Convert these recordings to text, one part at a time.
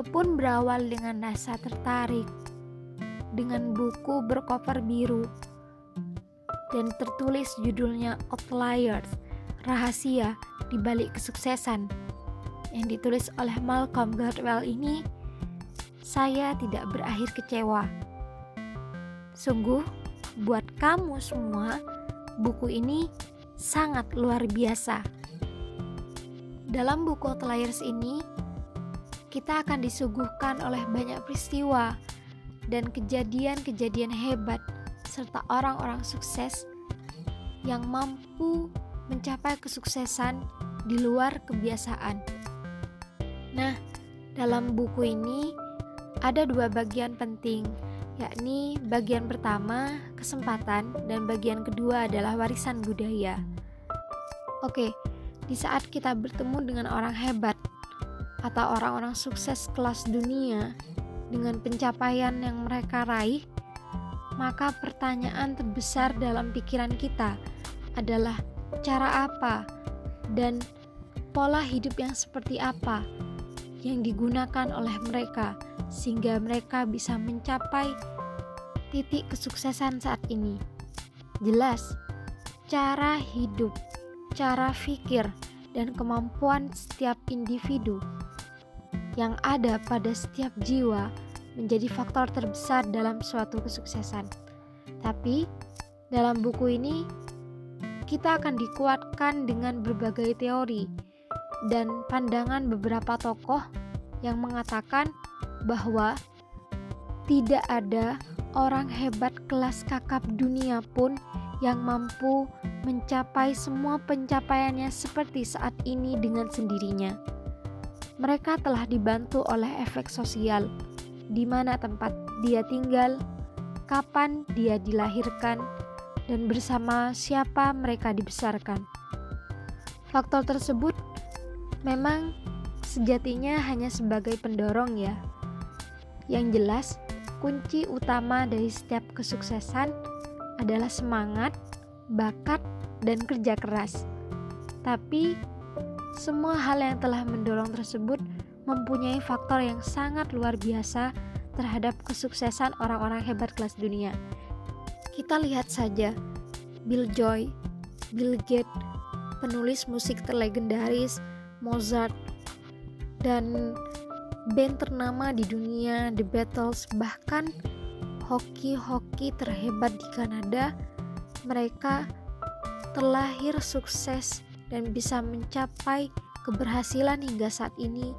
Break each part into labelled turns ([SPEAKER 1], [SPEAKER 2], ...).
[SPEAKER 1] Walaupun berawal dengan rasa tertarik dengan buku bercover biru dan tertulis judulnya Outliers, Rahasia di Balik Kesuksesan yang ditulis oleh Malcolm Gladwell ini, saya tidak berakhir kecewa. Sungguh, buat kamu semua, buku ini sangat luar biasa. Dalam buku Outliers ini, kita akan disuguhkan oleh banyak peristiwa dan kejadian-kejadian hebat serta orang-orang sukses yang mampu mencapai kesuksesan di luar kebiasaan. Nah, dalam buku ini ada dua bagian penting, yakni bagian pertama kesempatan dan bagian kedua adalah warisan budaya. Oke, di saat kita bertemu dengan orang hebat atau orang-orang sukses kelas dunia dengan pencapaian yang mereka raih, maka pertanyaan terbesar dalam pikiran kita adalah cara apa dan pola hidup yang seperti apa yang digunakan oleh mereka sehingga mereka bisa mencapai titik kesuksesan saat ini. Jelas, cara hidup, cara pikir, dan kemampuan setiap individu yang ada pada setiap jiwa menjadi faktor terbesar dalam suatu kesuksesan. Tapi, dalam buku ini kita akan dikuatkan dengan berbagai teori dan pandangan beberapa tokoh yang mengatakan bahwa tidak ada orang hebat kelas kakap dunia pun yang mampu mencapai semua pencapaiannya seperti saat ini dengan sendirinya mereka telah dibantu oleh efek sosial, di mana tempat dia tinggal, kapan dia dilahirkan, dan bersama siapa mereka dibesarkan. Faktor tersebut memang sejatinya hanya sebagai pendorong, ya. Yang jelas, kunci utama dari setiap kesuksesan adalah semangat, bakat, dan kerja keras. Tapi semua hal yang telah mendorong tersebut mempunyai faktor yang sangat luar biasa terhadap kesuksesan orang-orang hebat kelas dunia. Kita lihat saja Bill Joy, Bill Gates, penulis musik terlegendaris, Mozart, dan band ternama di dunia The Beatles, bahkan hoki-hoki terhebat di Kanada, mereka terlahir sukses dan bisa mencapai keberhasilan hingga saat ini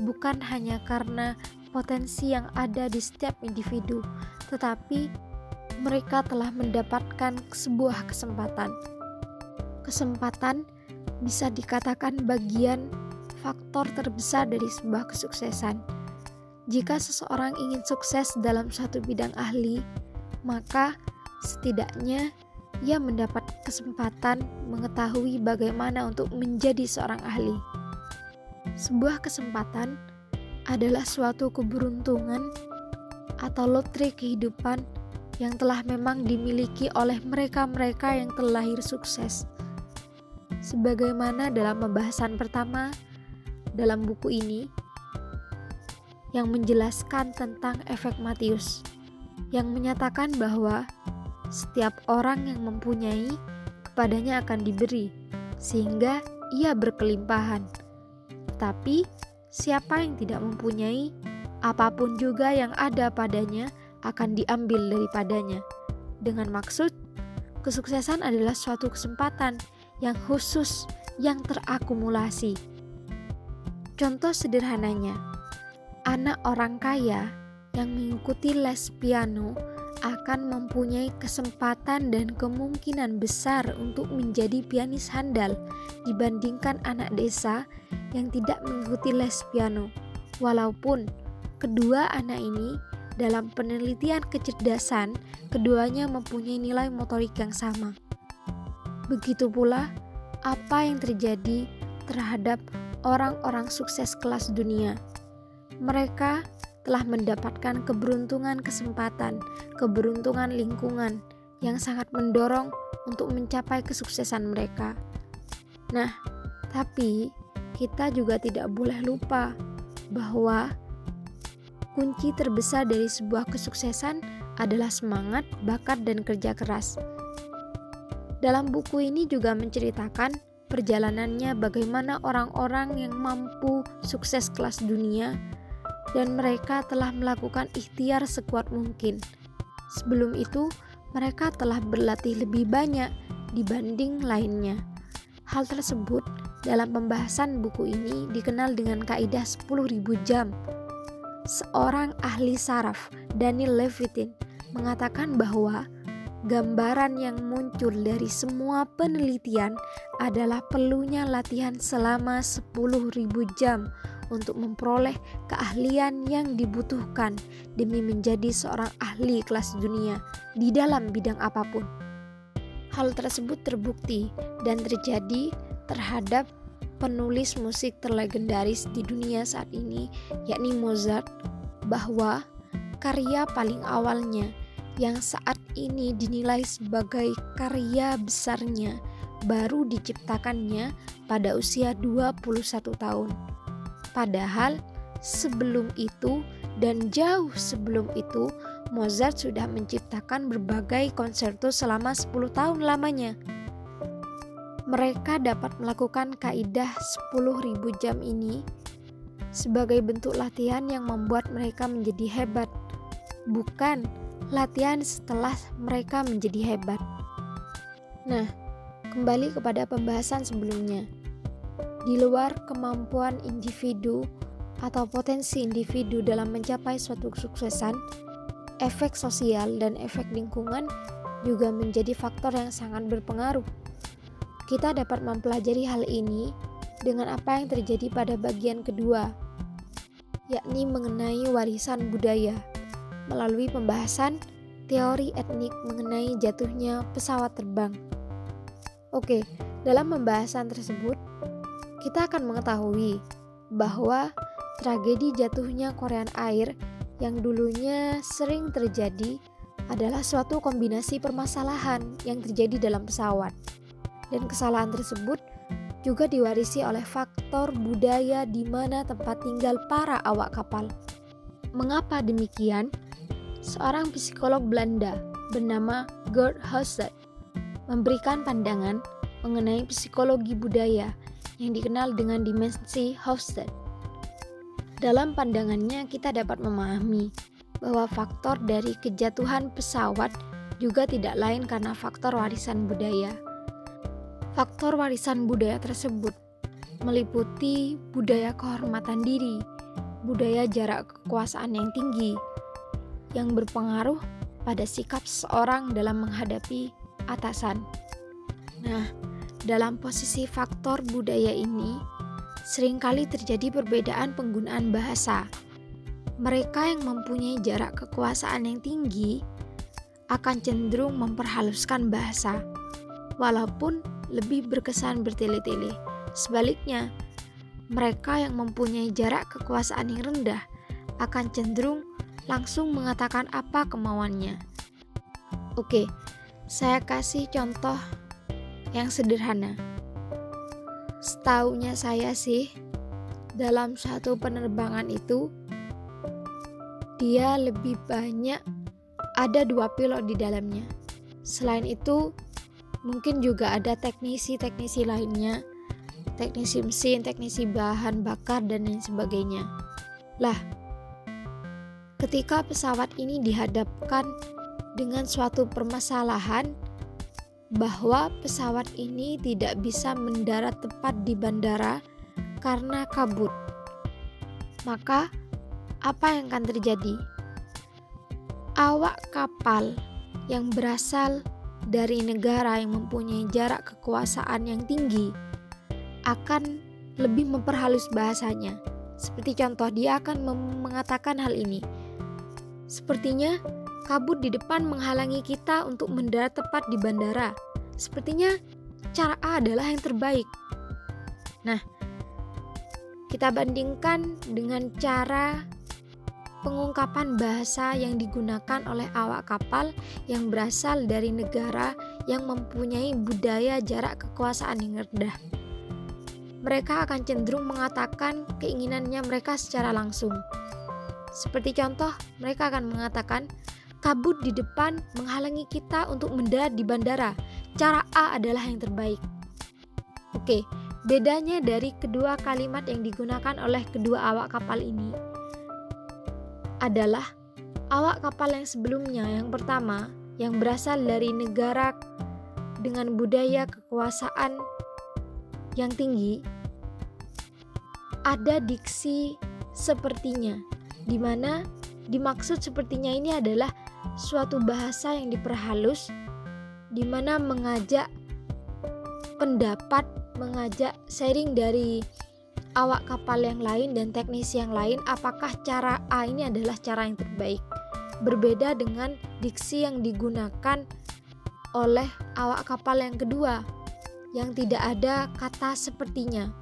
[SPEAKER 1] bukan hanya karena potensi yang ada di setiap individu, tetapi mereka telah mendapatkan sebuah kesempatan. Kesempatan bisa dikatakan bagian faktor terbesar dari sebuah kesuksesan. Jika seseorang ingin sukses dalam satu bidang ahli, maka setidaknya ia mendapat kesempatan mengetahui bagaimana untuk menjadi seorang ahli. Sebuah kesempatan adalah suatu keberuntungan atau lotre kehidupan yang telah memang dimiliki oleh mereka-mereka yang telah lahir sukses. Sebagaimana dalam pembahasan pertama dalam buku ini yang menjelaskan tentang efek Matius yang menyatakan bahwa setiap orang yang mempunyai, kepadanya akan diberi, sehingga ia berkelimpahan. Tapi, siapa yang tidak mempunyai, apa pun juga yang ada padanya akan diambil daripadanya. Dengan maksud, kesuksesan adalah suatu kesempatan yang khusus yang terakumulasi. Contoh sederhananya, anak orang kaya yang mengikuti les piano akan mempunyai kesempatan dan kemungkinan besar untuk menjadi pianis handal dibandingkan anak desa yang tidak mengikuti les piano. Walaupun kedua anak ini dalam penelitian kecerdasan, keduanya mempunyai nilai motorik yang sama. Begitu pula apa yang terjadi terhadap orang-orang sukses kelas dunia. Mereka telah mendapatkan keberuntungan kesempatan, keberuntungan lingkungan yang sangat mendorong untuk mencapai kesuksesan mereka. Nah, tapi kita juga tidak boleh lupa bahwa kunci terbesar dari sebuah kesuksesan adalah semangat, bakat, dan kerja keras. Dalam buku ini juga menceritakan perjalanannya bagaimana orang-orang yang mampu sukses kelas dunia dan mereka telah melakukan ikhtiar sekuat mungkin. Sebelum itu, mereka telah berlatih lebih banyak dibanding lainnya. Hal tersebut dalam pembahasan buku ini dikenal dengan kaidah 10.000 jam. Seorang ahli saraf, Daniel Levitin, mengatakan bahwa gambaran yang muncul dari semua penelitian adalah perlunya latihan selama 10.000 jam untuk memperoleh keahlian yang dibutuhkan demi menjadi seorang ahli kelas dunia di dalam bidang apa pun. Hal tersebut terbukti dan terjadi terhadap penulis musik terlegendaris di dunia saat ini, yakni Mozart, bahwa karya paling awalnya yang saat ini dinilai sebagai karya besarnya baru diciptakannya pada usia 21 tahun. Padahal sebelum itu dan jauh sebelum itu Mozart sudah menciptakan berbagai konserto selama 10 tahun lamanya mereka dapat melakukan kaidah 10.000 jam ini sebagai bentuk latihan yang membuat mereka menjadi hebat, bukan latihan setelah mereka menjadi hebat. Nah, kembali kepada pembahasan sebelumnya. Di luar kemampuan individu atau potensi individu dalam mencapai suatu kesuksesan, efek sosial dan efek lingkungan juga menjadi faktor yang sangat berpengaruh. Kita dapat mempelajari hal ini dengan apa yang terjadi pada bagian kedua, yakni mengenai warisan budaya, melalui pembahasan teori etnik mengenai jatuhnya pesawat terbang. Oke, dalam pembahasan tersebut, kita akan mengetahui bahwa tragedi jatuhnya Korean Air yang dulunya sering terjadi adalah suatu kombinasi permasalahan yang terjadi dalam pesawat dan kesalahan tersebut juga diwarisi oleh faktor budaya di mana tempat tinggal para awak kapal. Mengapa demikian? Seorang psikolog Belanda bernama Gerd Husset memberikan pandangan mengenai psikologi budaya yang dikenal dengan dimensi Hofstede. Dalam pandangannya, kita dapat memahami bahwa faktor dari kejatuhan pesawat juga tidak lain karena faktor warisan budaya. Faktor warisan budaya tersebut meliputi budaya kehormatan diri, budaya jarak kekuasaan yang tinggi, yang berpengaruh pada sikap seseorang dalam menghadapi atasan. Nah, dalam posisi faktor budaya ini, sering kali terjadi perbedaan penggunaan bahasa. Mereka yang mempunyai jarak kekuasaan yang tinggi akan cenderung memperhaluskan bahasa, walaupun lebih berkesan bertele-tele. Sebaliknya, mereka yang mempunyai jarak kekuasaan yang rendah akan cenderung langsung mengatakan apa kemauannya. Oke, saya kasih contoh yang sederhana. Setaunya saya sih, dalam satu penerbangan itu, dia lebih banyak ada dua pilot di dalamnya. Selain itu, mungkin juga ada teknisi-teknisi lainnya teknisi mesin, teknisi bahan bakar dan lain sebagainya lah ketika pesawat ini dihadapkan dengan suatu permasalahan bahwa pesawat ini tidak bisa mendarat tepat di bandara karena kabut maka apa yang akan terjadi awak kapal yang berasal dari negara yang mempunyai jarak kekuasaan yang tinggi akan lebih memperhalus bahasanya. Seperti contoh, dia akan mengatakan hal ini. Sepertinya kabut di depan menghalangi kita untuk mendarat tepat di bandara. Sepertinya cara A adalah yang terbaik. Nah, kita bandingkan dengan cara pengungkapan bahasa yang digunakan oleh awak kapal yang berasal dari negara yang mempunyai budaya jarak kekuasaan yang rendah. Mereka akan cenderung mengatakan keinginannya mereka secara langsung. Seperti contoh, mereka akan mengatakan, kabut di depan menghalangi kita untuk mendarat di bandara. Cara A adalah yang terbaik. Oke, bedanya dari kedua kalimat yang digunakan oleh kedua awak kapal ini adalah awak kapal yang sebelumnya yang pertama yang berasal dari negara dengan budaya kekuasaan yang tinggi ada diksi sepertinya, di mana dimaksud sepertinya ini adalah suatu bahasa yang diperhalus, di mana mengajak pendapat, mengajak sharing dari awak kapal yang lain dan teknisi yang lain, apakah cara A ini adalah cara yang terbaik. Berbeda dengan diksi yang digunakan oleh awak kapal yang kedua, yang tidak ada kata sepertinya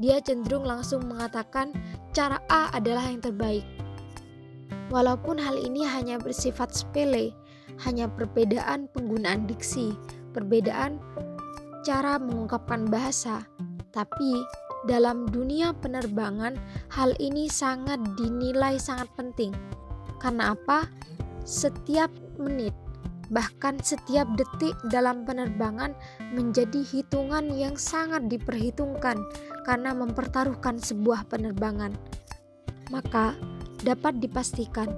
[SPEAKER 1] dia cenderung langsung mengatakan cara A adalah yang terbaik. Walaupun hal ini hanya bersifat sepele, hanya perbedaan penggunaan diksi, perbedaan cara mengungkapkan bahasa, tapi dalam dunia penerbangan, hal ini sangat dinilai sangat penting. Karena apa? Setiap menit Bahkan setiap detik dalam penerbangan menjadi hitungan yang sangat diperhitungkan karena mempertaruhkan sebuah penerbangan. Maka dapat dipastikan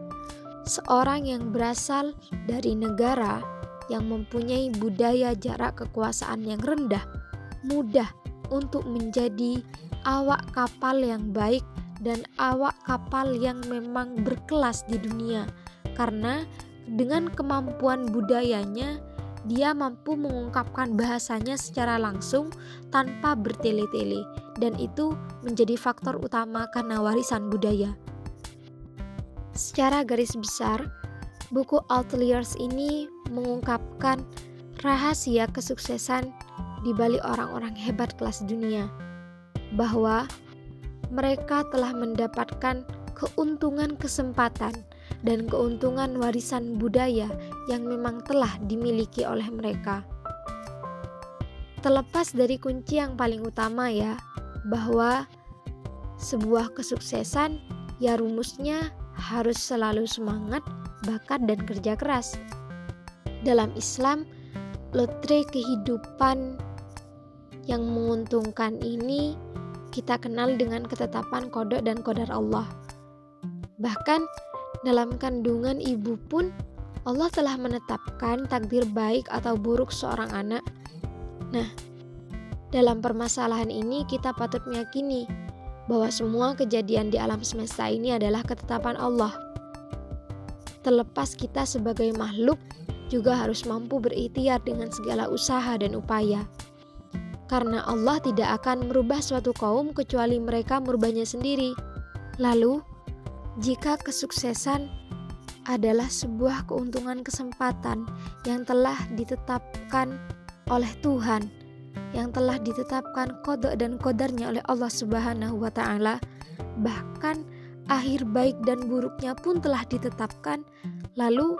[SPEAKER 1] seorang yang berasal dari negara yang mempunyai budaya jarak kekuasaan yang rendah mudah untuk menjadi awak kapal yang baik dan awak kapal yang memang berkelas di dunia karena dengan kemampuan budayanya, dia mampu mengungkapkan bahasanya secara langsung tanpa bertele-tele, dan itu menjadi faktor utama karena warisan budaya. Secara garis besar, buku Outliers ini mengungkapkan rahasia kesuksesan di balik orang-orang hebat kelas dunia, bahwa mereka telah mendapatkan keuntungan kesempatan dan keuntungan warisan budaya yang memang telah dimiliki oleh mereka. Terlepas dari kunci yang paling utama ya, bahwa sebuah kesuksesan ya rumusnya harus selalu semangat, bakat dan kerja keras. Dalam Islam, lotre kehidupan yang menguntungkan ini kita kenal dengan ketetapan kodok dan kodar Allah. Bahkan dalam kandungan ibu pun Allah telah menetapkan takdir baik atau buruk seorang anak. Nah, dalam permasalahan ini kita patut meyakini bahwa semua kejadian di alam semesta ini adalah ketetapan Allah. Terlepas kita sebagai makhluk juga harus mampu berikhtiar dengan segala usaha dan upaya. Karena Allah tidak akan merubah suatu kaum kecuali mereka merubahnya sendiri. Lalu, jika kesuksesan adalah sebuah keuntungan kesempatan yang telah ditetapkan oleh Tuhan, yang telah ditetapkan kodok dan kodarnya oleh Allah Subhanahu wa Ta'ala, bahkan akhir baik dan buruknya pun telah ditetapkan. Lalu,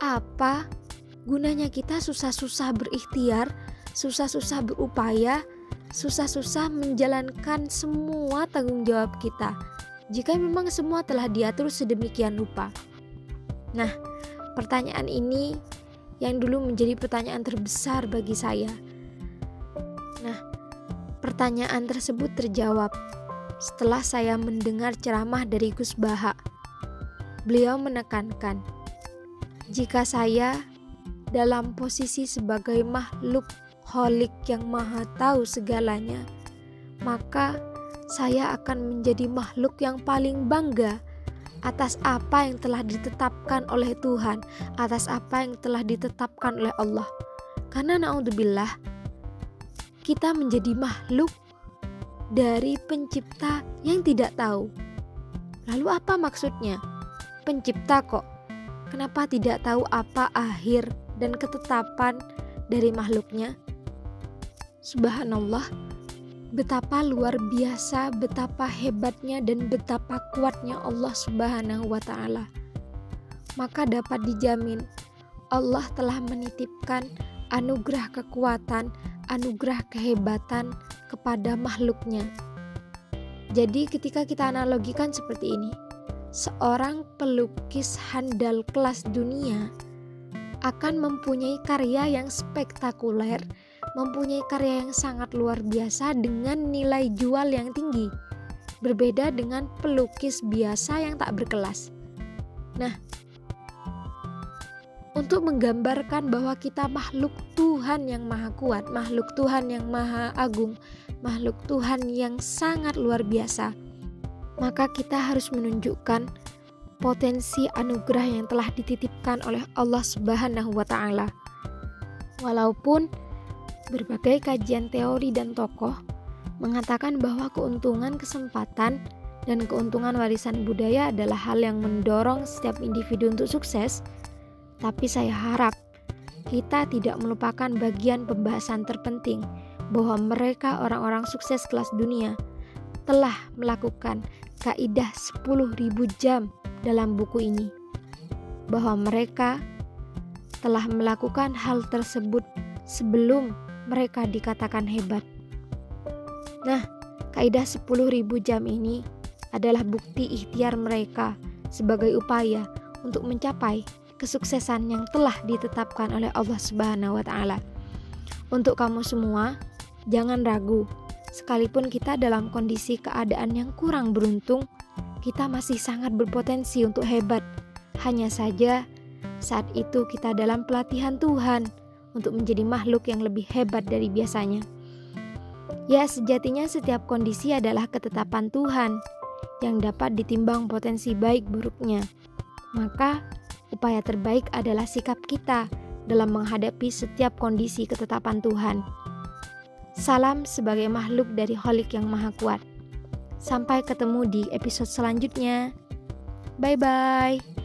[SPEAKER 1] apa gunanya kita susah-susah berikhtiar, susah-susah berupaya, susah-susah menjalankan semua tanggung jawab kita? jika memang semua telah diatur sedemikian rupa. Nah, pertanyaan ini yang dulu menjadi pertanyaan terbesar bagi saya. Nah, pertanyaan tersebut terjawab setelah saya mendengar ceramah dari Gus Baha. Beliau menekankan, jika saya dalam posisi sebagai makhluk holik yang maha tahu segalanya, maka saya akan menjadi makhluk yang paling bangga atas apa yang telah ditetapkan oleh Tuhan, atas apa yang telah ditetapkan oleh Allah. Karena naudzubillah, kita menjadi makhluk dari pencipta yang tidak tahu. Lalu apa maksudnya? Pencipta kok. Kenapa tidak tahu apa akhir dan ketetapan dari makhluknya? Subhanallah, betapa luar biasa, betapa hebatnya dan betapa kuatnya Allah Subhanahu wa taala. Maka dapat dijamin Allah telah menitipkan anugerah kekuatan, anugerah kehebatan kepada makhluknya. Jadi ketika kita analogikan seperti ini, seorang pelukis handal kelas dunia akan mempunyai karya yang spektakuler, mempunyai karya yang sangat luar biasa dengan nilai jual yang tinggi. Berbeda dengan pelukis biasa yang tak berkelas. Nah, untuk menggambarkan bahwa kita makhluk Tuhan yang maha kuat, makhluk Tuhan yang maha agung, makhluk Tuhan yang sangat luar biasa, maka kita harus menunjukkan potensi anugerah yang telah dititipkan oleh Allah Subhanahu wa taala. Walaupun berbagai kajian teori dan tokoh mengatakan bahwa keuntungan kesempatan dan keuntungan warisan budaya adalah hal yang mendorong setiap individu untuk sukses, tapi saya harap kita tidak melupakan bagian pembahasan terpenting bahwa mereka orang-orang sukses kelas dunia telah melakukan kaidah 10.000 jam dalam buku ini. Bahwa mereka telah melakukan hal tersebut sebelum mereka dikatakan hebat. Nah, kaidah 10.000 jam ini adalah bukti ikhtiar mereka sebagai upaya untuk mencapai kesuksesan yang telah ditetapkan oleh Allah Subhanahu wa taala. Untuk kamu semua, jangan ragu. Sekalipun kita dalam kondisi keadaan yang kurang beruntung, kita masih sangat berpotensi untuk hebat. Hanya saja saat itu kita dalam pelatihan Tuhan untuk menjadi makhluk yang lebih hebat dari biasanya. Ya, sejatinya setiap kondisi adalah ketetapan Tuhan yang dapat ditimbang potensi baik buruknya. Maka, upaya terbaik adalah sikap kita dalam menghadapi setiap kondisi ketetapan Tuhan. Salam sebagai makhluk dari Holik yang Maha Kuat. Sampai ketemu di episode selanjutnya. Bye bye.